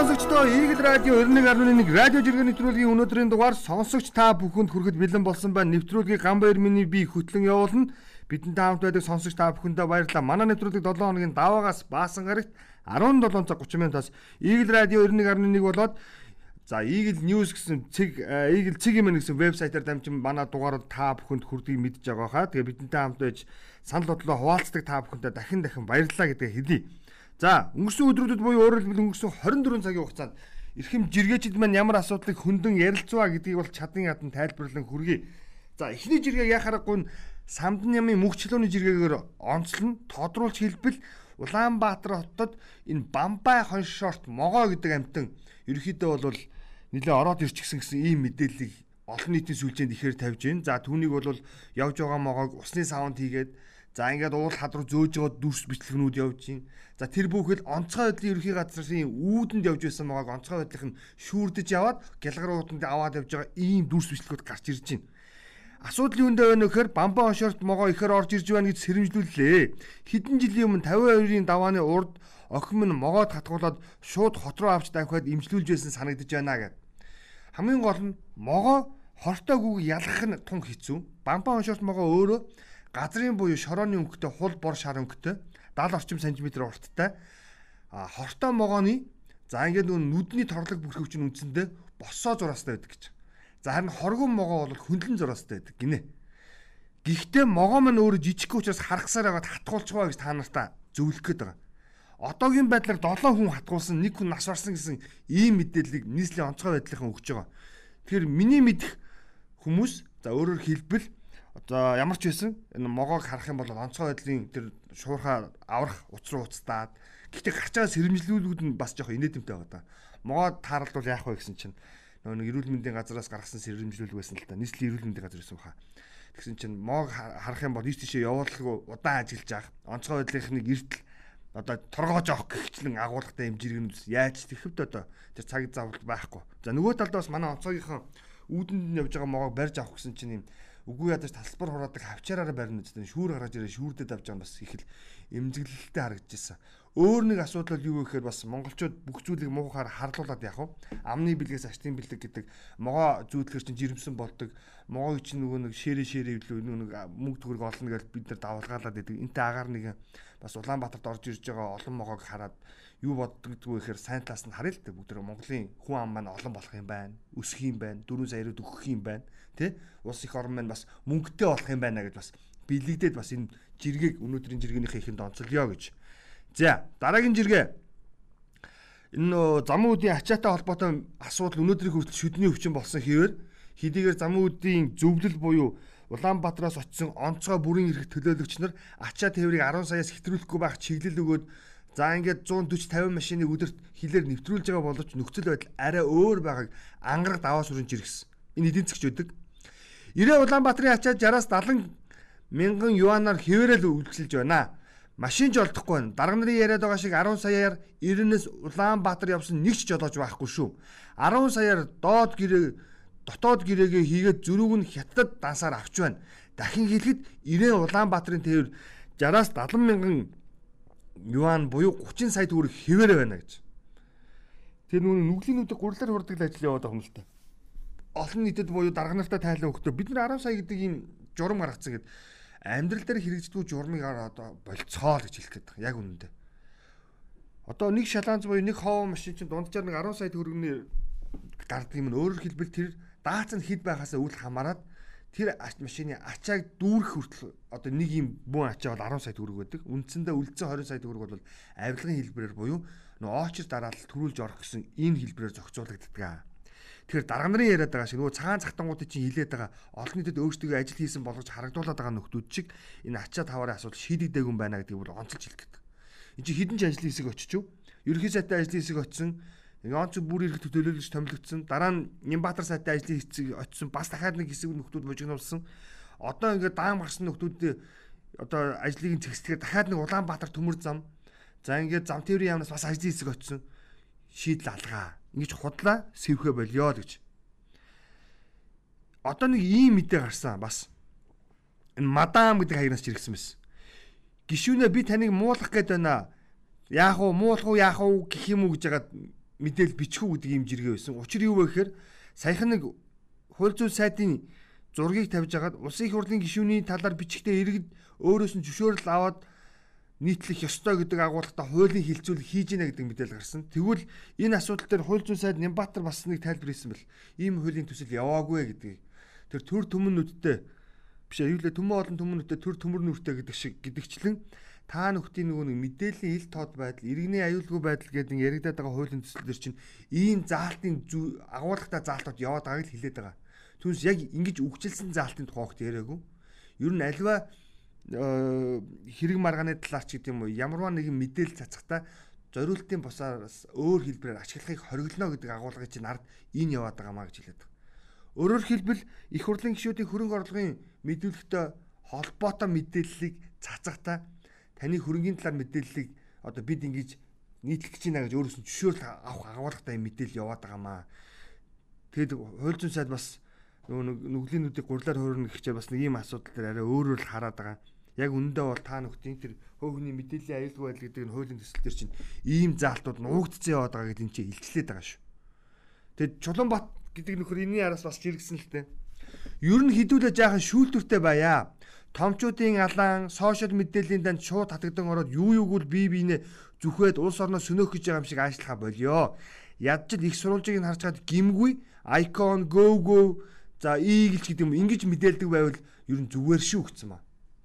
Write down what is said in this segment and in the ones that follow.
сонсогчдоо Игэл радио 91.1 радио жиргэн нэвтрүүлгийн өнөөдрийн дугаар сонсогч та бүхэнд хүрэхэд бэлэн болсон байна. Нэвтрүүлгийг Гамбаяр миний би хөтлөн явуулна. Бидэнтэй хамт байдаг сонсогч та бүхэндээ баярлалаа. Манай нэвтрүүлэг 7 хоногийн даваагаас баасан гарагт 17 цаг 30 минутаас Игэл радио 91.1 болоод За Eagle News гэсэн цэг Eagle цэг юм гэсэн вебсайтаар дамжин манай дугаарууд та бүхэнд хүрдгийг мэдж байгаа хаа. Тэгээ бидэнтэй хамт байж санал бодлоо хуваалцдаг та бүхэндээ дахин дахин баярлалаа гэдгээ хэлье. За өнгөрсөн өдрүүдэд буюу өөрөөр хэлбэл өнгөрсөн 24 цагийн хугацаанд эрхэм жиргээчд маань ямар асуудлыг хөндлөн ярилцваа гэдгийг бол чадан ядан тайлбарлан хүргэе. За эхний жиргээ яхаарахгүй самдан ямын мөгчлөөний жиргээгээр онцлон тодруулж хэлбэл Улаанбаатар хотод энэ Бамбай хоншорт могоо гэдэг амтан ерөөхдөө бол нэлээ ороод ирчихсэн гэсэн ийм мэдээллийг олон нийтийн сүлжээнд ихээр тавьж байна. За түүнийг бол явж байгаа могоог усны савнд хийгээд За ингээд уул хад руу зөөж яваад дүрс бичлэгнүүд явж гин. За тэр бүхэл онцгой байдлын ерхий газрын үүдэнд явж байсан байгааг онцгой байдлын шүүрдэж яваад гялгарууданд аваад явж байгаа ийм дүрс бичлэгүүд гарч ирж байна. Асуудал юунд байна вэ гэхээр бамбан хошорт могоо ихэр орж ирж байна гэж сэрэмжлүүллээ. Хэдэн жилийн өмнө 52-ын давааны урд охин минь могоод хатгуулаад шууд хот руу авч давхиад имжлүүлж байсан санагдаж байна гэд. Хамгийн гол нь могоо хортой гүг ялгах нь тун хэцүү. Бамбан хошорт могоо өөрөө газрын буюу шорооны өнгөтэй хул бор шар өнгөтэй 70 орчим сантиметр урттай хортой могооны за ингээд нүүн нүдний торлог бүрхөвч нь үндсэндээ босоо зураастай байдаг гэж. За харин хоргон могоо бол хөндлөн зураастай байдаг гинэ. Гэхдээ могоо маань өөрөө жижиг учраас харгасаар байгаад хатгуулчихваа гэж та нартаа зөвлөх гээд байгаа. Одоогийн байдлаар 7 хүн хатгуулсан, нэг хүн нас барсан гэсэн ийм мэдээллийг нийслэлийн онцгой байдлынхан өгч байгаа. Тэгэхээр миний мэдэх хүмүүс за өөрөөр хэлбэл одоо ямар ч байсан энэ могоог харах юм бол онцгой байдлын тэр шуурхаа аврах уцруу уцтаад гэхдээ гарч байгаа сэрэмжлүүлүүд нь бас жоох инээдэмтэй байгаа да. Могоо тааралдвал яах вэ гэсэн чинь нөгөө нэг эрүүл мэндийн газраас гаргасан сэрэмжлүүл байсан л та. Нийслэлийн эрүүл мэндийн газар байсан баха. Тэгсэн чинь моог харах юм бол ийш тийшээ явуулалгүй удаан ажиллаж авах онцгой байдлынхныг эртэл одоо торгоож авах гихчлэн агуулгатай хэмжиргэнүүд яаж тэрхэвд одоо тэр цаг завл байхгүй. За нөгөө талд бас манай онцгойгийнхан үүдэнд явж байгаа могоог барьж авах гэсэн чинь юм үгүй ядаж талбар хураадаг хавчаараараа барина гэдэг шүүр гаргаж ирээ шүүрдэд авч байгаа бас их л эмзэглэлтэй харагдаж ирсэн. Өөр нэг асуудал бол юу вэ гэхээр бас монголчууд бүх зүйлийг муухаар харлуулад яах вэ? Амны бэлгээс ачтын бэлэг гэдэг могоо зүүдлэхэр чинь жирэмсэн болдог. Могоог чинь нөгөө нэг ширээ ширээ илүү нэг мөнгө төгрөг олно гэж бид нар давалгаалаад байдаг. Энтэй агаар нэг бас Улаанбаатарт орж ирж байгаа олон могоог хараад юу боддогдгүй гэхээр сайн талаас нь харъя л дээ бүгд Монголын хүн ам маань олон болох юм байна. Өсөх юм байна. 4 сая руу өгөх юм байна. Тэ? Улс их орн маань бас мөнгөтэй болох юм байна гэж бас бэлэгдээд бас энэ жиргэг өнөөдрийн жиргэнийхээ ихэнд онцолё гэж. За, дараагийн жиргээ энэ нөө замун үдийн ачаатай холбоотой асуудал өнөөдрийн хүртэл шүдний өвчин болсон хэвээр хэдийгээр замун үдийн зөвлөл буюу Улаанбаатараас очисон онцгой бүрийн эрх төлөөлөгч нар ачаа тээврийг 10 саяас хэтрүүлэхгүй байх чиглэл өгөөд За ингээд 140 50 машины өдөрт хилээр нэвтрүүлж байгаа боловч нөхцөл байдал арай өөр байгааг ангараг даваа сүрэн жиргсэн. Энэ эдийн засгч өдөг. 90 Улаанбаатарын ачаад 60-аас 70 мянган юанаар хэвээрэл үйлчлж байна. Машин ч олдохгүй байна. Дарга нарын яриад байгаа шиг 10 саяар 90-ээс Улаанбаатар явсан нэг ч жолоож байхгүй шүү. 10 саяар доод гэрээ дотоод гэрээгээ хийгээд зөрүүг нь хятад дансаар авч байна. Дахин хэлэхэд 90 Улаанбаатарын тээвэр 60-аас 70 мянган юан буюу 30 сая төгрөг хэвээрээ байна гэж. Тэр нүг нүглийнүүдийг гурлаар хурдаг ажил яваад байгаа юм л та. Олон нийтэд буюу дарга нартай тайлан өгөхдөө бид нар 10 сая гэдэг ийм журам гаргацсан гэд амьдрал дээр хэрэгждэг журмыг одоо болцоо л гэж хэлэх гээд байгаа. Яг үнэндээ. Одоо нэг шалаанц буюу нэг хоо машин чинь дунджаар нэг 10 сая төгрөгийн гардаг юм. Өөрөөр хэлбэл тэр даац нь хэд байхаас үл хамааран тэр машины ачааг дүүрэх хүртэл одоо нэг юм бүүн ачаа бол 10 сая төгрөг байдаг. Үндсэндээ үлдсэн 20 сая төгрөг бол авилгын хэлбэрээр буюу нөө очир дараалал төрүүлж орох гэсэн энэ хэлбэрээр зохицуулагддаг. Тэгэхээр дарга нарын яриад байгаа шиг нөгөө цагаан цагтангуудыг чинь хилээд байгаа олон нийтэд өөрсдөө ажил хийсэн болгож харагдуулаад байгаа нөхдүүд чиг энэ ачаа таварын асуудал шийдэгдээгүй юм байна гэдгийг бол онцолж хэлэх гэдэг. Энд чинь хідэн ч ажлын хэсэг очиж. Ерөнхий сайтай ажлын хэсэг очисон Яон ч бүр ирэх төлөөлөж томилогдсон. Дараа нь Нямбатар сайтай ажлын хэсэг очисон. Бас дахиад нэг хэсэг нөхдүүд божигнуулсан. Одоо ингээд даам гарсан нөхдүүд одоо ажлыг зэгсдэхээр дахиад нэг Улаанбаатар төмөр зам. За ингээд зам тээврийн яамнаас бас ажлын хэсэг очисон. Шийдэл алгаа. Ингэж худлаа сэвхэ болёо л гэж. Одоо нэг ийм мэдээ гарсан бас. Энэ мадам гэдэг хаягнаас чиргсэн байсан. Гишүүнээ би таныг муулах гээд байна. Яах вэ? Муулах уу яах вэ гэх юм уу гэж яагаад мэдээл бичхүү гэдэг юм жиргээ байсан. Учир юу вэ гэхээр саяхан нэг хууль зүйн сайдын зургийг тавьж агаад улсын их хурлын гишүүний талаар бичгтээ иргэд өөрөөс нь зөвшөөрөл аваад нийтлэх ёстой гэдэг агуулгатай хуулийн хилцүүлэг хийж гинэ гэдэг мэдээлэл гарсан. Тэгвэл энэ асуудал дээр хууль зүйн сайд Нямбатар бас нэг тайлбар хийсэн бэл ийм хуулийн төсөл яваагүй гэдгийг. Тэр төр төмөннүүдтэй биш юу лээ төмөн олон төмөннүүдтэй төр төмөр нүртэй гэдэг шиг гэдэгчлэн та нөхдийн нөгөө нэг мэдээллийн ил тод байдал, иргэний аюулгүй байдал гэдэг нь яригадаад байгаа хуулийн төсөл төр чинь ийм заалтын агуулгатай заалтууд яваад байгааг л хэлээд байгаа. Түүнээс яг ингэж үгчилсэн заалтын тухайг яриаггүй. Ер нь альва хэрэг маргааны талаар ч гэдэм үү ямарваа нэгэн мэдээлэл цацгата зориултын бусаас өөр хэлбэрээр ашиглахыг хориглоно гэдэг агуулгыг чинь ард энэ яваад байгаа маа гэж хэлээд байгаа. Өөрөөр хэлбэл их хурлын гишүүдийн хөрөнгө орлогын мэдүүлэгтэй холбоотой мэдээллийг цацгата таны хөрөнгийн талаар мэдээллийг одоо бид ингэж нийтлэх гэж байна гэж өөрөөс нь зөвшөөрөл авах агуулгатай мэдээлэл яваад байгаа маа. Тэгэд хууль зүйн сайд бас нөгөө нүглийнүүдийг гурлаар хуурна гэхчээр бас нэг ийм асуудал дээр арай өөрөөр л хараад байгаа яг үнэндээ бол та нөхдийн тэр хөөгний мэдээллийн аюулгүй байдал гэдэг нь хуулийн төсөл төр чинь ийм заалтууд нуугдцсан яваад байгаа гэдэг нь чи илчлээд байгаа шүү. Тэгэд Чулуунбат гэдэг нөхөр энэний араас бас жиргсэн л тээ. Ер нь хідүүлээ жаахан шүүлтүртэй байя. Томчуудын алаан, сошиал мэдээллийн данд шууд татагдан ороод юу юуг л бие биенээ зүхвээд улс орноо сөнөөх гэж байгаа юм шиг ажиллахаа болио. Ядчил их сурвалжийг нь харж чад гимгүй, icon, go go за ийгэлч гэдэг юм ингэж мэдээлдэг байвал ер нь зүгээр шүү гэсэн маа.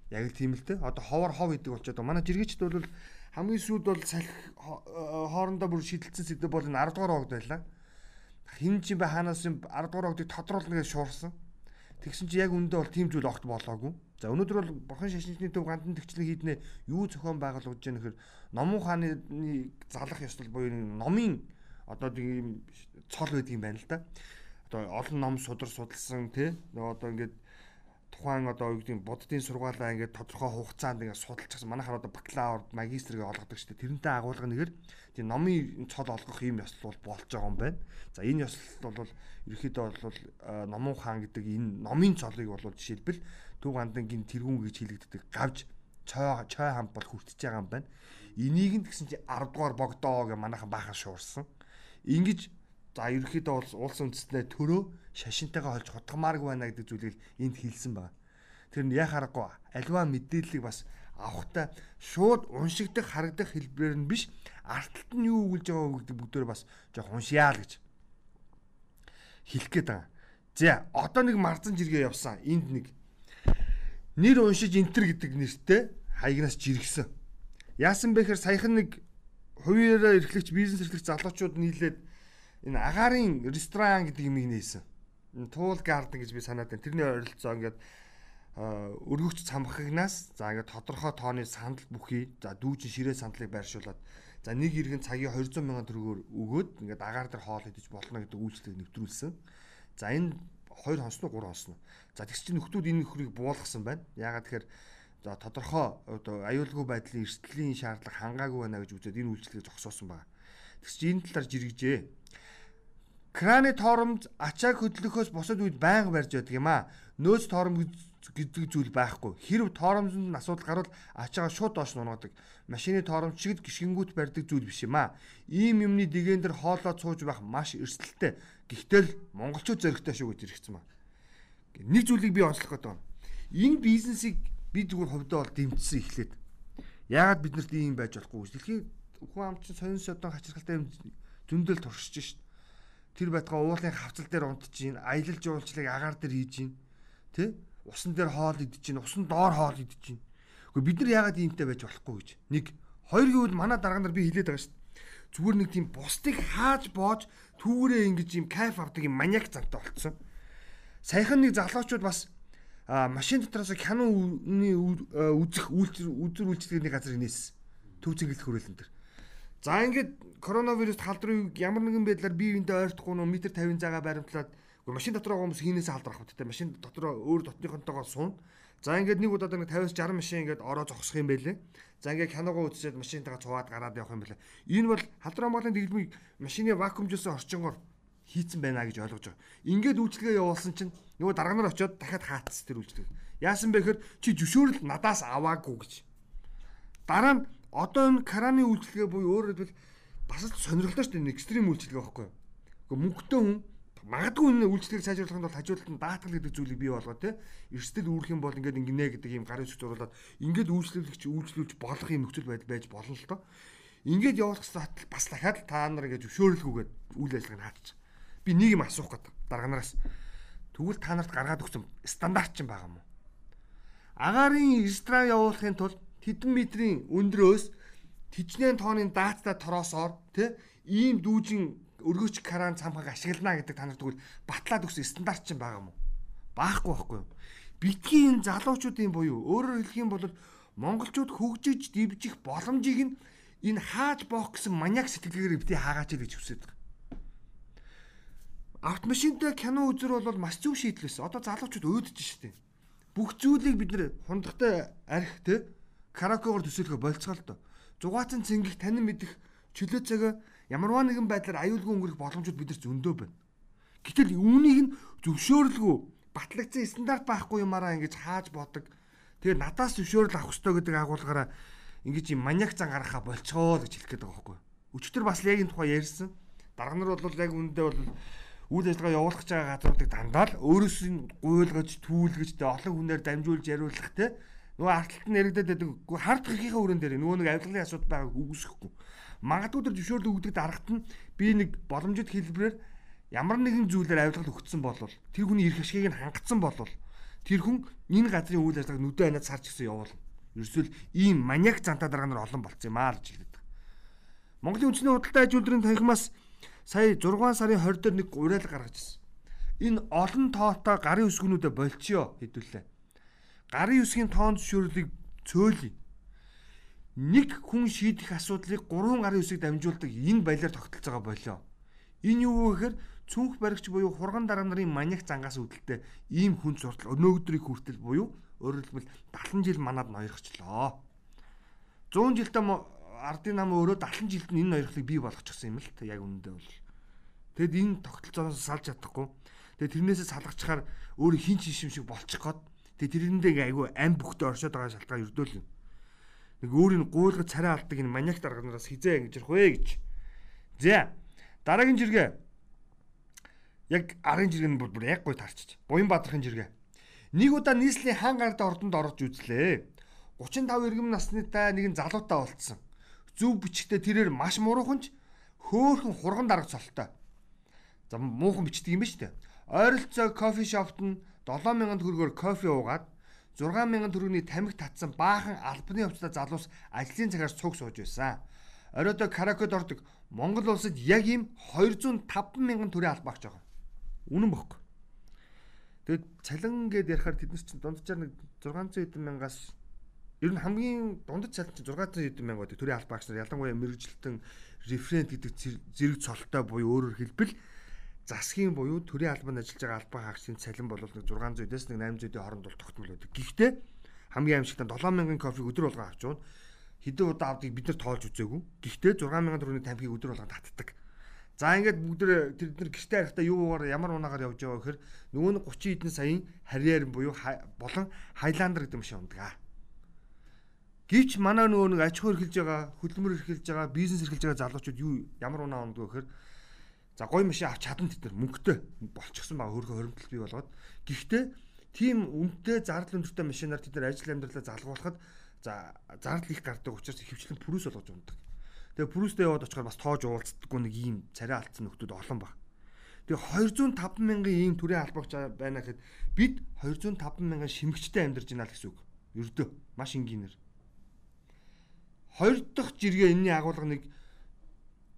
Яг л тийм л дээ. Одоо ховор хов гэдэг болчиход манай жиргэчд бол хамгийн сүүлд бол салхи хоорондоо бүр шидэлцэн сэдв бол энэ 10 дугаар огд байлаа. Хин ч юм бэ хаанаас юм 10 дугаар огдыг тодруулна гэж шуурсан. Тэгсэн чи яг үндэ бол тийм зүйл огт болоогүй. За өнөөдөр бол бурхан шашинчны төв гандан төгчлэн хийднэ юу зохион байгуулж яах нөхөр номон хааны залах ёслол буюу номын одоо тийм цол байдаг юм байна л да. Одоо олон ном судар судалсан тий. Одоо ингээд тухайн одоо юу гэдэг буддын сургаалаа ингээд тодорхой хугацаанд ингээд судалчихсан. Манайхаар одоо бакалавр, магистрыг олгодог шүү дээ. Тэрнтэй агуулга нэгээр тийм номын цол олгох юм ёслол болж байгаа юм байна. За энэ ёслол бол ерөөхдөө бол номон хаан гэдэг энэ номын цолыг бол жишээлбэл Төв гандангийн тэргүүн гэж хэлэгддэг гавж цой цой хам бол хүртэж байгаа юм байна. Энийг нь тэгсэн чи 10 дугаар богдоо гэж манайхан баахан шуурсан. Ингиж за ерөөхдөө бол улс үндэстнээ төрөө шашинтайгаа холж хутгамааргүй байна гэдэг зүйлийг энд хэлсэн байна. Тэр нь яа харахгүй альва мэдээллийг бас авахтай шууд уншигдах харагдах хэлбэрээр нь биш арталт нь юу өгүүлж байгаа гэдэг бүгдөө бас жоох уншиа л гэж хэлэх гээд байгаа. За одоо нэг марзан жиргээ явсан. Энд нэг нэр уншиж энтер гэдэг нэртэй хаягнаас жиргсэн. Яасан бэ гэхээр саяхан нэг хуваараа эрхлэгч бизнес эрхлэгч залуучууд нийлээд энэ агаарын ресторан гэдэг юмыг нээсэн туул гарден гэж би санаад байна. Тэрний ойролцоо ингээд өргөгч цамхагнаас за ингээд тодорхой тооны сандал бүхий за дүүжин ширээ сандлыг байршуулад за нэг иргэн цагийн 200 сая төгрөгөөр өгөөд ингээд агаар дээр хоол идэж болно гэдэг үйлчлэгийг нэвтрүүлсэн. За энэ хоёр хонсноо гурван хонсноо. За тэгс чинь нөхдүүд энэ нөхрийг буулгасан байна. Яагаад тэгэхээр за тодорхой аюулгүй байдлын эрсдлийн шаардлага хангаагүй байна гэж үзээд энэ үйлчлэгийг зогсоосон байна. Тэгс чинь энэ талаар жиргэжээ. Краны торомж ачааг хөдлөхөөс бусад үед байнга барьж байдаг юм а. Нөөц торомж гэдэг зүйл байхгүй. Хэрв торомжинд нь асуудал гарвал ачаагаа шууд доош нунагадаг. Машины торомж чигд гიშгэнгүүт барьдаг зүйл биш юм а. Ийм юмны дэгэн дээр хоолоо цууж байх маш эрсдэлтэй. Гэхдээ л монголчууд зөрөгтэй шүү гэж иргэцэн ба. Нэг зүйлийг би онцлох гэдэг. Энэ бизнесийг би зүгээр хувьдаа бол дэмжсэн эхлээд. Яагаад биднэрт ийм байж болохгүй гэж. Дэлхийн хүн амчин сонин содон хачирхалтай юм зөндөл туршиж шít тэр байтгаа уулын хавцал дээр унтж гин аялал жуулчлалыг агаар дээр хийж гин тэ? Усан дээр хоол идэж гин усан доор хоол идэж гин үгүй бид нар яагаад иймтэй байж болохгүй гэж? Нэг хоёр гэвэл манай дарга нар би хэлээд байгаа шүү зүгээр нэг тийм бусдыг хааж боож түүгээрээ ингэж юм кайф авдаг юм маниак зантай болцсон. Саяхан нэг залуучууд бас а машин дотроос киноны үзэх үйлчил үзэр үйлчлэгийн газар нээсэн төв цэнгэлт хөрөлөн төр За ингээд коронавирус халдрыг ямар нэгэн байдлаар бие биендээ ойртохгүй нөө метр 50 цагаа баримтлаад машин дотор байгаа хүмүүс хийнээс халдрах хэрэгтэй. Машин дотор өөр дотныхонтойгоо суун. За ингээд нэг удаад нэг 50-60 машин ингээд ороо зогсох юм байлээ. За ингээд киногоо үзээд машинтайгаа цуваад гараад явах юм байлээ. Энэ бол халдрын Монголын дэглэмийг машины вакуумжуулсан орчингоор хийцэн байна гэж ойлгож байгаа. Ингээд үйлчлэгээ явуулсан чинь нөгөө дарга нар очиод дахиад хаацс тэр үйлчлэг. Яасан бэ гэхээр чи зөвшөөрөл надаас аваагүй гэж. Дараа нь одоо энэ караны үйлчлэгээ буюу өөрөөр хэлбэл бас л сонирхолтой шүү дээ экстрим үйлчлэг байхгүй. Гэхдээ мөнгөтэй хүн магадгүй энэ үйлчлэгийг сайжруулахын тулд хажуудалд нь даатгал гэдэг зүйлийг бий болгоо те эрсдэл үүрэх юм бол ингээд ингэнэ гэдэг юм гарын үсэг зуруулаад ингээд үйлчлүүлэгч үйлчлүүлж болох юм нөхцөл байдал байж болно л доо. Ингээд явуулах хэрэгтэй бас дахиад та нар ингээд зөвшөөрлгүйгээд үйл ажиллагааг хаачиж. Би нэг юм асуух гэдэг дарга нараас. Тэгвэл та нарт гаргаад өгсөн стандарт ч юм байгаа мó. Агарын ресторан явуулахын тулд хэдэн метрийн өндрөөс тижнeen тооны дааттай тороосоор тий ийм дүүжин өргөч кран цамхаг ашиглана гэдэг та нар тэгвэл батлаад өгсөн стандарт ч юм байгаа мó. Баахгүй байхгүй юу? Битгий энэ залуучуудын буюу өөрөөр хэлэх юм бол монголчууд хөгжиж дивжих боломжийг нь энэ хааж боох гэсэн маниак сэтгэлгээр бити хаагаач гэж хүсэж байгаа. Автомашинтай кино үзэр бол маш зөв шийдэл байсан. Одоо залуучууд өөдөж штеп. Бүх зүйлийг бид нэр хундахтай арх те караокеогоор төсөөлөхө болцгоо л доо. Зугаацсан цэнгих танин мэдих чөлөө цагаа ямарваа нэгэн байдлаар аюулгүй өнгөрөх боломжууд бидэрч зөндөө байна. Гэтэл үүнийг нь зөвшөөрлгүй батлагдсан стандарт байхгүй юмараа ингэж хааж бодог. Тэгээ надаас зөвшөөрөл авах хэрэгтэй гэдэг агуулгаараа ингэж юм маниак зан гаргахаа болцгоо гэж хэлэх гээд байгаа байхгүй. Өчтөр бас яг энэ тухай ярьсан. Дарга нар бол яг үүндээ бол үйл ажиллагаа явуулах гэж байгаа газруудыг дандаа л өөрөөс нь гуйлгаж, түүлгэж, олон хүнээр дамжуулж яриулах те. Нөгөө арталт нь яригдаад байдаг. Хард гихийнхаа өрөн дээр нөгөө нэг авилгалын асуудал байгааг үгүйсэхгүй. Магадгүй тэр зөвшөөрлөг өгдөг дарагт нь би нэг боломжит хэлбэрээр ямар нэгэн зүйлээр авилгал өгсөн болвол тэр хүний эрх ашгийг нь хангацсан болвол тэр хүн энэ газрын үйл ажиллагааг нүдэн ханаад сарч гисэн явуулна. Ерөөсөл ийм маниак зантаа дарга нар олон болцсон юм аа гэж хэлдэг. Монголын үндэсний худалдаа аж үйлдвэрийн танхимаас сая 6 сарын 20 дээр нэг уриал гаргаж ирсэн. Энэ олон тоотой гарын үсгнүүдэ болчихё хэдүүлээ. Гарын үсгийн тоон зөвшөөрлийг цөөлье. Нэг хүн шийдэх асуудлыг 3 гарын үсгийг дамжуулдаг энэ баялаар тогтолцоо байгаа болоо. Энэ юу вэ гэхээр цүнх баригч буюу хурган дарга нарын маниак зангаас үүдэлтэй ийм хүн суртал өнөөдрийг хүртэл буюу Өөрөөр хэлбэл 70 жил манад ноёрхчлоо. 100 жилдээ ардын нам өөрөө 70 жилд нь энэ ноёрхлыг бий болгочихсон юм л та яг үнэндээ бол. Тэгэд энэ тогтолцооноос салж чадахгүй. Тэгээ тэрнээсээ салгачаар өөрөө хин ч шим шиг болчих гээд тэгээ тэрэндээ айгүй ам бүхтээ оршоод байгаа шалтгаан өрдөөл юм. Нэг өөрийн гуйлгаж царай алдаг энэ маниак дарганараас хизээ ингэж ярих вэ гэж. За дараагийн жиргээ яг арын жиргээ нь бүр яг гой тарчиж. Буян баатрахын жиргээ. Нэг удаа нийслэлийн хаан гард ордонд орж үзлээ. 35 иргэм наснытай нэгэн залуутай болцсон. Зүв бичгтээ тэрээр маш мууханч хөөхөн хурган дарга цолтой. За муухан бичдэг юм ба штэ. Ойролцоо кофе шопт нь 7000 төгрөгөөр кофе уугаад 6000 төгрөгийн тамхи татсан баахан албаны хувцас залуус ажлын цагаар цуг сууж байсан. Оройдоо каракод ордог Монгол улсад яг ийм 205 мянган төрлийн албаагч байгаа. Үнэн бохоо. Тэгээд цалин гэдээ ярихаар тэднес чинь дунджаар нэг 600 хэдэн мянгаас ер нь хамгийн дундад цалин чинь 600 хэдэн мянга байдаг төрийн албаагч нар ялангуяа мэрэгжилтэн референт гэдэг зэрэг цолтой буюу өөрөөр хэлбэл засгийн буюу төрийн албанд ажиллаж байгаа албан хаагчдын цалин бол нэг 600-ээс нэг 800-ийн хооронд бол тогтмол байдаг. Гэхдээ хамгийн аимшигтай 7000 кофег өдөр болгон авч уун хэдэн удаа авдгийг бид нар тоолж үзээгүй. Гэхдээ 6000 төгрөгийн тамхиг өдөр болгон татдаг. За ингээд бүгд тэр нар гэртээ харихтаа юугаар ямар унаагаар явж байгаа гэхээр нөгөө нь 30 хэдэн саяын харьяар буюу болон хайландер гэдэг машин ундаг. Гэвч манай нөгөө нэг аж ахуй эрхэлж байгаа, хөдөлмөр эрхэлж байгаа, бизнес эрхэлж байгаа залуучууд юу ямар унаа ундаг гэхээр за гоё машин авч чадна тэр мөнгөтэй болчихсон байгаа хөргө хоримтлал бий болгоод гэхдээ тийм үнэтэй зардал өндөртэй машинаар тэд нар ажил амьдралаа залгуулахад за зардал их гардаг учраас хөвчлэн пүрүс болгож ундаг. Тэгээ Брюстэй яваад очихоор бас тоож уулздаггүй нэг ийм царай алдсан нөхдүүд олон баг. Тэгээ 205 мянган ийм төрлийн албагч байна гэхэд бид 205 мянган шимэгчтэй амьдарч байна л гэсэн үг. Ердөө маш энгийнээр. Хоёр дахь жиргээ энэний агуулга нэг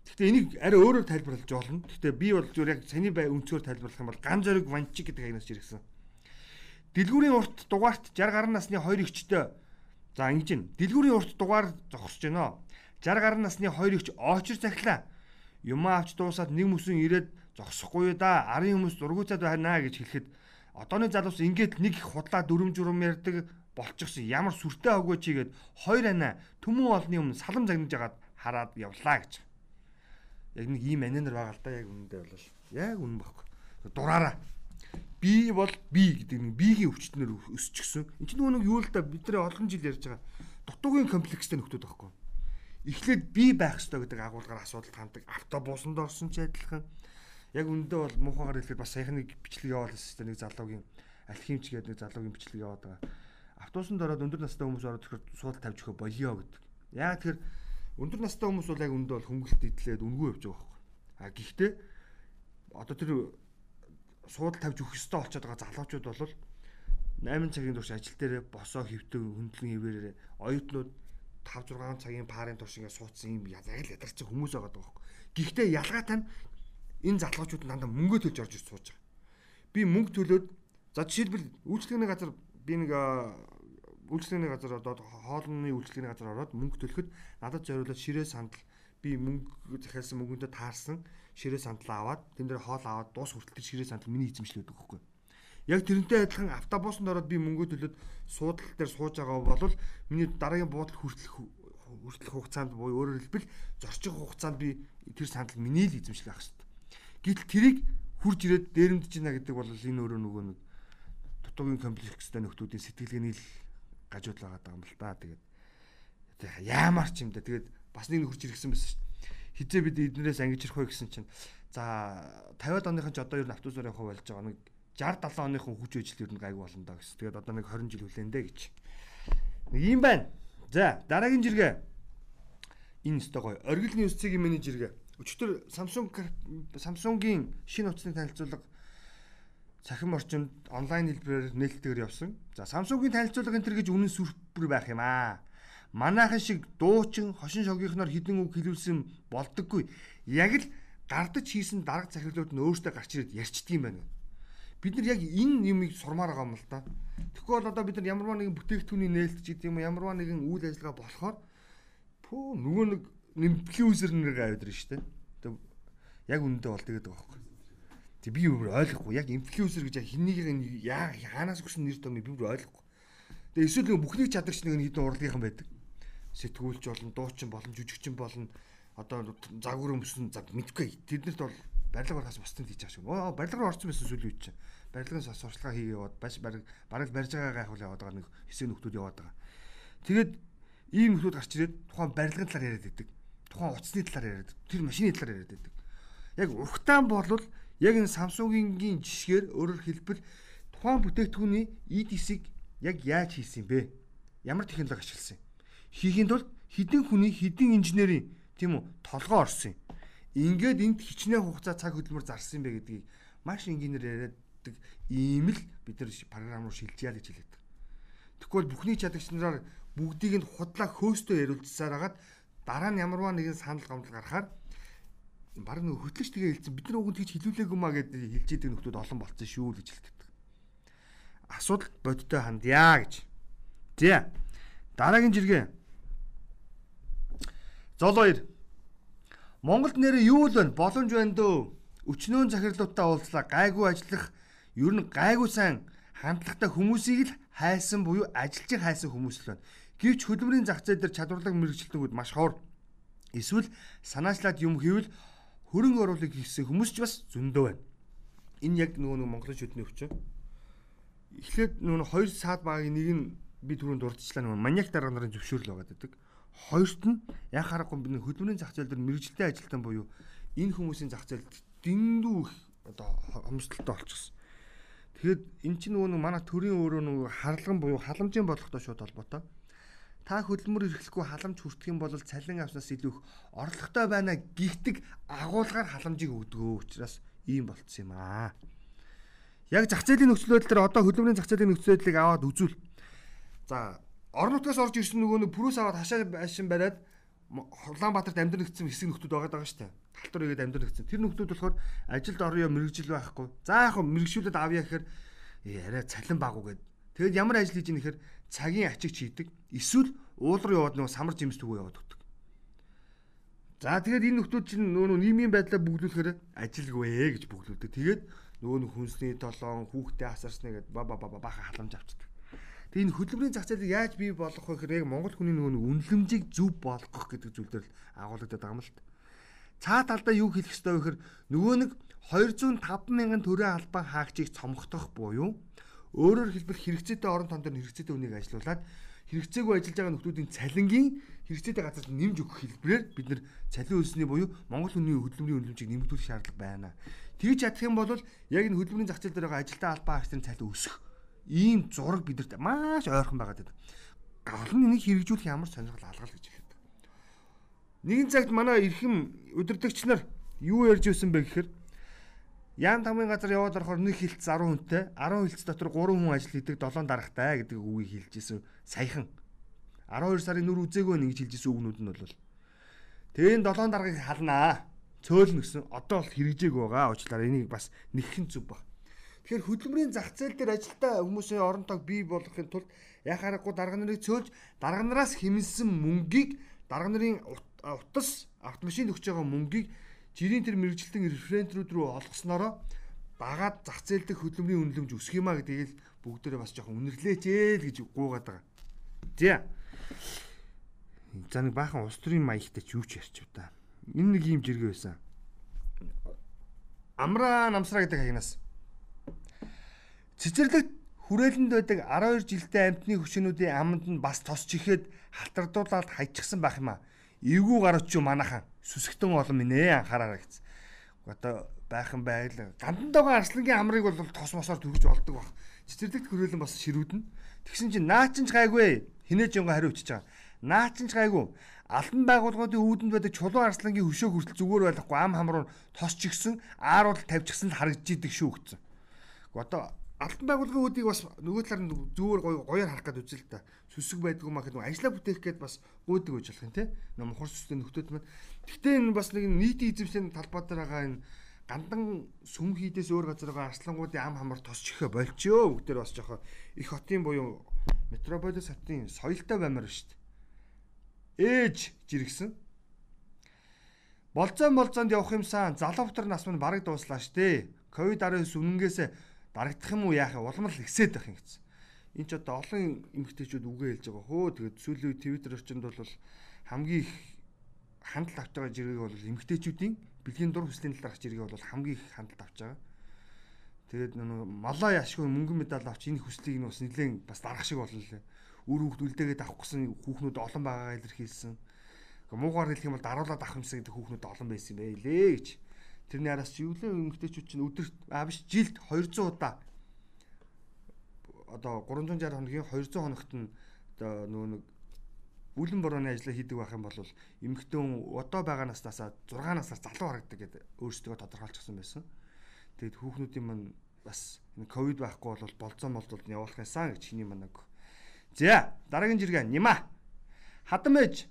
Гэхдээ энийг арай өөрөөр тайлбарлаж болно. Гэхдээ би бол зүгээр яг саний бай өнцгөр тайлбарлах юм бол ган зориг ванчик гэдэг агнаас жиргсэн. Дэлгүүрийн урт дугаарт 60 гаруй насны хоёр эгчтэй за ингэж байна. Дэлгүүрийн урт дугаар зогсож байна 60 гаруй насны хоёр ихч очир захлаа. Юмаа авч дуусаад нэг мөсөн ирээд зогсохгүй да. Арын хүмүүс зургуцаад байна гэж хэлэхэд одооны залуус ингээд нэг их худлаа дүрм журм ярьдаг болчихсон. Ямар сүртэй аггүй чигээд хоёр анаа төмөн олны өмнө салам загнаж агаад хараад явлаа гэж. Яг нэг ийм анинар байгаа л да яг үнэндээ бол яг үнэн баггүй. Дураараа. Би бол би гэдэг нэг биегийн өвчтнөр өсчихсөн. Энд чинь нөгөө нэг юу л да бидний олон жил ярьж байгаа. Дутуугийн комплекстэй нөхдөд байхгүй эхлээд би байх ёстой гэдэг агуулгаар асуудалд ханддаг. Автобусанд орсон ч адилхан. Яг үндэ бол муухагаар хэлэхэд бас саяхны бичлэг явуулсан систем нэг залуугийн алхимч гэдэг нэг залуугийн бичлэг яваад байгаа. Автобусанд ороод өндөр настай хүмүүс ороод ирэхэд суудал тавьж өгөө болио гэдэг. Яг тэр өндөр настай хүмүүс бол яг үндэ бол хөнгөлт идлээд үнгүй явж байгаа байхгүй. А гэхдээ одоо тэр суудал тавьж өгөх ёстой болчиход байгаа залуучууд бол 8 цагийн турш ажил дээр босоо хөвтөө хөндлөн хിവэрээр оюутнууд 5 6 цагийн парын турш ингээд суудсан юм яг л ядарсан хүмүүс байгаа даа. Гэхдээ ялгаатай нь энэ залуучууд дандаа мөнгө төлж орж ирж сууж байгаа. Би мөнгө төлөөд за жишээлбэл үйлчлэгний газар би нэг үйлчлэгний газар одоо хоолны үйлчлэгний газар ороод мөнгө төлөхөд надад зориулаад ширээ сандал би мөнгө захиалсан мөнгөндөө таарсан ширээ сандал аваад тэн дээр хоол аваад дуус хүртэл ширээ сандал миний эзэмшлээд өгөх байхгүй Яг тэрнтэй адилхан автобусанд ороод би мөнгө төлөөд суудлал дээр сууж байгаа бол миний дараагийн буудал хүртэлх хүртэлх хугацаанд буюу өөрөөр хэлбэл зорчих хугацаанд би тэр санал миний л эзэмшлэх ах хэвээр. Гэтэл тэрийг хурж ирээд дээрэмдэж байна гэдэг бол энэ өөрөө нөгөө нэг дутуугийн комплекстэй нөхдүүдийн сэтгэлгээний л гажууд байгаа даа юм л та. Тэгээд яамар ч юм да. Тэгээд бас нэг хурж ирсэн байсан шүү дээ. Хизээ бид эднэрээс ангижрах вэ гэсэн чинь за 50-аад оныхан ч одоо ер нь автобусаар явах болж байгаа нэг 60 70 оныхон хүч ажил ер нь гайгүй болно даа гэсэн. Тэгээд одоо нэг 20 жил хүлэн дээ гэж. Нэг юм байна. За дараагийн жиргээ. Энэ өстой гоё. Оргилны үсцгийн менежергээ. Өчтөр Samsung Samsung-гийн шинэ утасны танилцуулга цахим орчинд онлайн хэлбэрээр нээлттэйгээр явсан. За Samsung-гийн танилцуулга энэ төр гэж үнэн сүрпэр байх юм аа. Манайхан шиг дуучин хошин шогийнхноор хідэн үг хэлүүлсэн болдоггүй. Яг л гардаж хийсэн дарга захирлууд нь өөртөө гарч ирээд ярьчдгийм байна бид нар яг энэ юмыг сурмаар байгаа юм л да. Тэгэхгүй бол одоо бид нар ямарваа нэгэн бүтээгдэхүүний нээлт ч гэдэг юм ямарваа нэгэн үйл ажиллагаа болохоор пүү нөгөө нэг инфлюенсер нэр аваад ирж штэ. Тэг яг үнэндээ бол тэгээд байгаа байхгүй. Тэг би юу ойлгохгүй яг инфлюенсер гэж хиннийг яа хаанаас өгсөн нэр томыг би бүр ойлгохгүй. Тэг эсвэл бүхнийг чадагч нэг хідэн урлагийнхан байдаг. Сэтгүүлч болон дуучин болон жүжигчин болон одоо загвар өмсөн заг мэдгүй. Тэднэрт бол барилга барахаас бусдын хийж байгаа шүү. Оо барилга руу орсон байсан сүүлийн үед чинь. Барилгын сурчлага хийгээ яваад бас бараг бараг барьж байгаа гайхуул яваад байгаа нэг хэсэг нөхдүүд яваад байгаа. Тэгээд ийм нөхдүүд гарч ирээд тухайн барилгын талаар яриад байдаг. Тухайн утасны талаар яриад, тэр машины талаар яриад байдаг. Яг ухтаан болвол яг энэ Samsung-ийн жишгээр өөрөөр хэлбэл тухайн бүтээгдэхүүний EDC-г яг яаж хийсэн бэ? Ямар технологи ашигласан юм? Хийхийн тулд хідэн хүний хідэн инженерийн тийм үү толгоо орсон юм ингээд энд хичнээн хугацаа цаг хөдөлмөр зарсан юм бэ гэдгийг маш энгийнээр яриаддаг ийм л бид нар програм руу шилжиж яа гэж хэлээд байгаа. Тэгвэл бүхний чадагч нараар бүгдийг нь худлаа хөөстөө яриулцсаар хагаад дараа нь ямарваа нэгэн санал гомдол гарахаар баг нэг хөтлөж тэгээ хэлсэн бид нар үгэнд тэгж хилүүлээгүй маа гэдэг хэлж идэг нөхдүүд олон болцсон шүү л гэж хэлдэг. Асуудал бодтой хандъя гэж. За. Дараагийн жиргээ. Зол 2 Монголд нэрээ юу л вэ? Боломж байна дөө. Өчнөөн захирлуудтай уулзлаа. Гайгүй ажиллах, ер нь гайгүй сайн хандлагатай хүмүүсийг л хайсан буюу ажилчийг хайсан хүмүүс л байна. Гэвч хөдөлмөрийн зах зээл дээр чадварлаг мэрэгчлэнүүд маш ховор. Эсвэл санаачлаад юм хийвэл хөрөнгө оруулалт хийсэн хүмүүс ч бас зөндөө байна. Энэ яг нөгөө нэг Монголын шүдний өвчин. Эхлээд нөгөө хоёр саад багийн нэг нь би түрүүнд дурдчихлаа нөгөө маньяк дарга нарын зөвшөөрөл байгаа гэдэг. Хоёрт нь яг харахгүй бидний хөдөлмөрийн зах зээл дээр мэрэгжилтэй ажилтан буюу энэ хүмүүсийн зах зээл дэндүү их одоо хомсдолтой болчихсон. Тэгэхэд эн чинь нөгөө нэг манай төрийн өөрөө нөгөө харлаган буюу халамжийн бодлоготой шууд холбоотой. Та хөдөлмөр эрхлэхгүй халамж хүртэх юм бол цалин авснаас илүү их орлоготой байна гихтэг агуулгаар халамжийг өгдөгөө учраас ийм болцсон юм аа. Яг зах зээлийн нөхцөл байдал дээр одоо хөдөлмөрийн зах зээлийн нөхцөл байдлыг аваад үзвэл за орон нутгаас орж ирсэн нөгөө нэг пүрүүс аваад хашаа байшин бариад Улаанбаатарт амьдрын нэгдсэн хэсэг нөхдүүд байгаа даа штэ. Талтар игээд амьдрын нэгдсэн. Тэр нөхдүүд болохоор ажилд орё мэрэгжил байхгүй. За яг мэрэгжүүлээд авъя гэхээр э, арай цалин багуу гэд. Тэгэд ямар ажил хийж нэхэр цагийн ачигч хийдэг. Эсвэл уул руу яваад нөгөө самар жимс түгөө яваад өгдөг. За тэгээд энэ нөхдүүд чинь нөгөө нийгмийн байдлаа бүглүүлэхээр ажилгүй гэж бүглүүлдэг. Тэгээд нөгөө нэг хүнсний толон хүүхдээ асарсны гэд ба ба ба баха халамж авчдаг. Тэгээ энэ хөдөлмөрийн зах зээлийг яаж бий болгох вэ гэхээр яг Монгол хүний нөгөө үнэлэмжийг зөв болгох гэдэг зүйл дээр агуулдаг юм л та. Цаа талдаа юу хэлэх ёстой вэ гэхээр нөгөө нэг 205 мянган төрийн албан хаагчийг цомгох буюу өөрөөр хэлбэл хэрэгцээтэй орон тон дээр хэрэгцээтэй үнийг ажилуулад хэрэгцээгүй ажиллаж байгаа нөхдүүдийн цалингийн хэрэгцээтэй газар нэмж өгөх хэлбэрээр бид нэр цалин үйлсний буюу Монгол хүний хөдөлмөрийн үнэлэмжийг нэмэгдүүлэх шаардлага байна. Тэгж чадах юм бол яг энэ хөдөлмөрийн зах зээл дээр байгаа ажилтаа албан хаагчдын цалин өсөх ийм зураг бидэрт маш ойрхон байгаа гэдэг. Гол нь энийг хэрэгжүүлэх ямар сонирхол алгал гэж хэлдэг. Нэгэн цагт манай эрхэм удирдагч нар юу ярьж ирсэн бэ гэхээр Яан тамгийн газар яваад орохоор нэг хилт 10 хүнтэй 10 хилц дотор 3 хүн ажил хийдэг 7 дарагтай гэдэг үгийг хэлжсэн саяхан. 12 сарын нүр үзээгүй нэг гэж хэлжсэн үгнүүд нь бол тэгээ энэ 7 даргаыг халнаа цөөлнө гэсэн одоо бол хэрэгжээг байгаа уучлаарай. Энийг бас нэгхэн зүв баг Тэгэхээр хөдөлмөрийн зах зээл дээр ажилтаа хүмүүсийн оронтойг бий болгохын тулд яхаарахгүй дарга нарыг цөөлж дарга нараас хэмнэлсэн мөнгийг дарга нарын утас автомашин өгч байгаа мөнгийг жирийн тэр мэрэгжилтэн референтрүүд рүү олгоснороо багаад зах зээл дэх хөдөлмөрийн үнэлэмж өсөх юма гэдгийг бүгдээрээ бас жоохон үнэрлээч ээ л гэж гуугаад байгаа. За. За нэг баахан улс төрийн маягтай ч юу ч ярьчих та. Энэ нэг юм жиргээ байсан. Амраа намсраа гэдэг хаягнаас цэцэрлэгт хүрээлэнд байдаг 12 жилдээ амтны хүчнүүдийн аманд нь бас тосч ихэд халтардуулаад хайчихсан байх юм а. Эвгүй гарч юу манахан сүсгтэн олон минь анхаараа гэсэн. Одоо байхан байл гандантайгаа арслангийн амрыг бол тос мосоор төрөж болдог баг. Цэцэрлэгт хөрөөлөн бас ширүүднэ. Тэгсэн чинь наа чин ч гайгүй хинээж жонго хариу өчөж байгаа. Наа чин ч гайгүй албан байгууллагуудын үүдэнд байдаг чулуун арслангийн хөшөө хүртэл зүгээр байхгүй ам хамруу тосч гисэн ааруул тавьчихсан л харагдж идэг шүү гэсэн. Одоо алтан байгууллагын үүдийг бас нөгөө талаар нь зүгээр гоё гоёор харах гэдэг үзэл та. Сүсэг байдгүй маа гэдэг ажилла бүтээх гээд бас гүйдэг гэж болох юм те. Нөө мухар сүстэй нөхдөд маань. Гэхдээ энэ бас нэг нийтийн эзэмшлийн талбай дээр байгаа энэ гандан сүм хийдээс өөр газар байгаа арслангуудын ам хамар тосчихё болчихё. Бүгдээр бас жоохоо их хотын буюу метрополис хотын соёлтой баймаар шүү дээ. Ээж жиргсэн. Болцоо болцоонд явах юмсан залуутар нас мань бараг дууслаа штэ. Ковид 19 үнэнгээсээ дарагдах юм уу яах улам л ихсээд байх юм гэсэн. Энд ч одоо олон эмэгтэйчүүд үгээ хэлж байгаа хөө. Тэгээд сүүлийн үе Twitter орчинд бол хамгийн их хандлт авч байгаа жиргэг бол эмэгтэйчүүдийн бэлгийн дур хүслийн талаарх жиргэг бол хамгийн их хандлт авч байгаа. Тэгээд нөгөө малаа яшгүй мөнгөн медаль авч энэ хүслийг нь бас нэлээд бас дарах шиг болно лээ. Үр хүүхд үлдээгээд авах гэсэн хүүхнүүд олон байгаагаа илэрхийлсэн. Муугаар хэлэх юм бол даруулаад авах юмсан гэдэг хүүхнүүд олон байсан юм байлээ гэж. Тэрний араас юу лээ эмгтээчүүд чинь өдөрт аа биш жилд 200 удаа одоо 360 хоногийн 200 хоногт нь одоо нөгөө нэг бүлэн борооны ажлаа хийдэг байх юм бол эмэгтэн одоо байгаа наснасаа 6 наснаас залуу харагддаг гэдэг өөрсдөө тодорхойлчихсан байсан. Тэгэд хүүхнүүдийн мань бас энэ ковид байхгүй бол болцоо молдолд нь явуулах юмсан гэж чиний манаг. За дараагийн жиргээ нима. Хадам ээж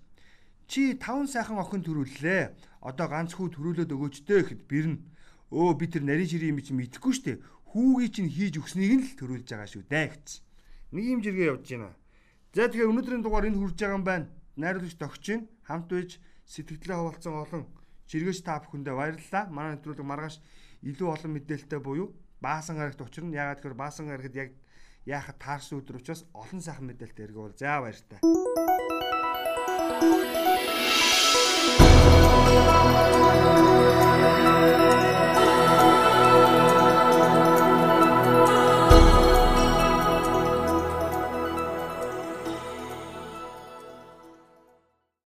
чи таван сайхан охин төрүүллээ одоо ганц хүү төрүүлээд өгөөч дээ гэхэд бэрн өө би тэр нарийн ширийн юм чи мэдэхгүй штэ хүүгийн чинь хийж өгснийг нь л төрүүлж байгаа шүү дээ гэсэн. Нэг юм жиргээ явж байна. За тэгэхээр өнөөдрийн дугаар энэ хүрж байгаа юм байна. Найруулагч тогчин хамт байж сэтгэлдээ хавалцсан олон жиргээч та бүхэндээ баярлалаа. Манай нэвтрүүлэг маргааш илүү олон мэдээлэлтэй буюу баасан гарагт учрна. Яагаад гэхээр баасан гарагт яг яахад таарсан өдөр учраас олон сайхан мэдээлэлтэй эргүүл. За баяр та. Lord.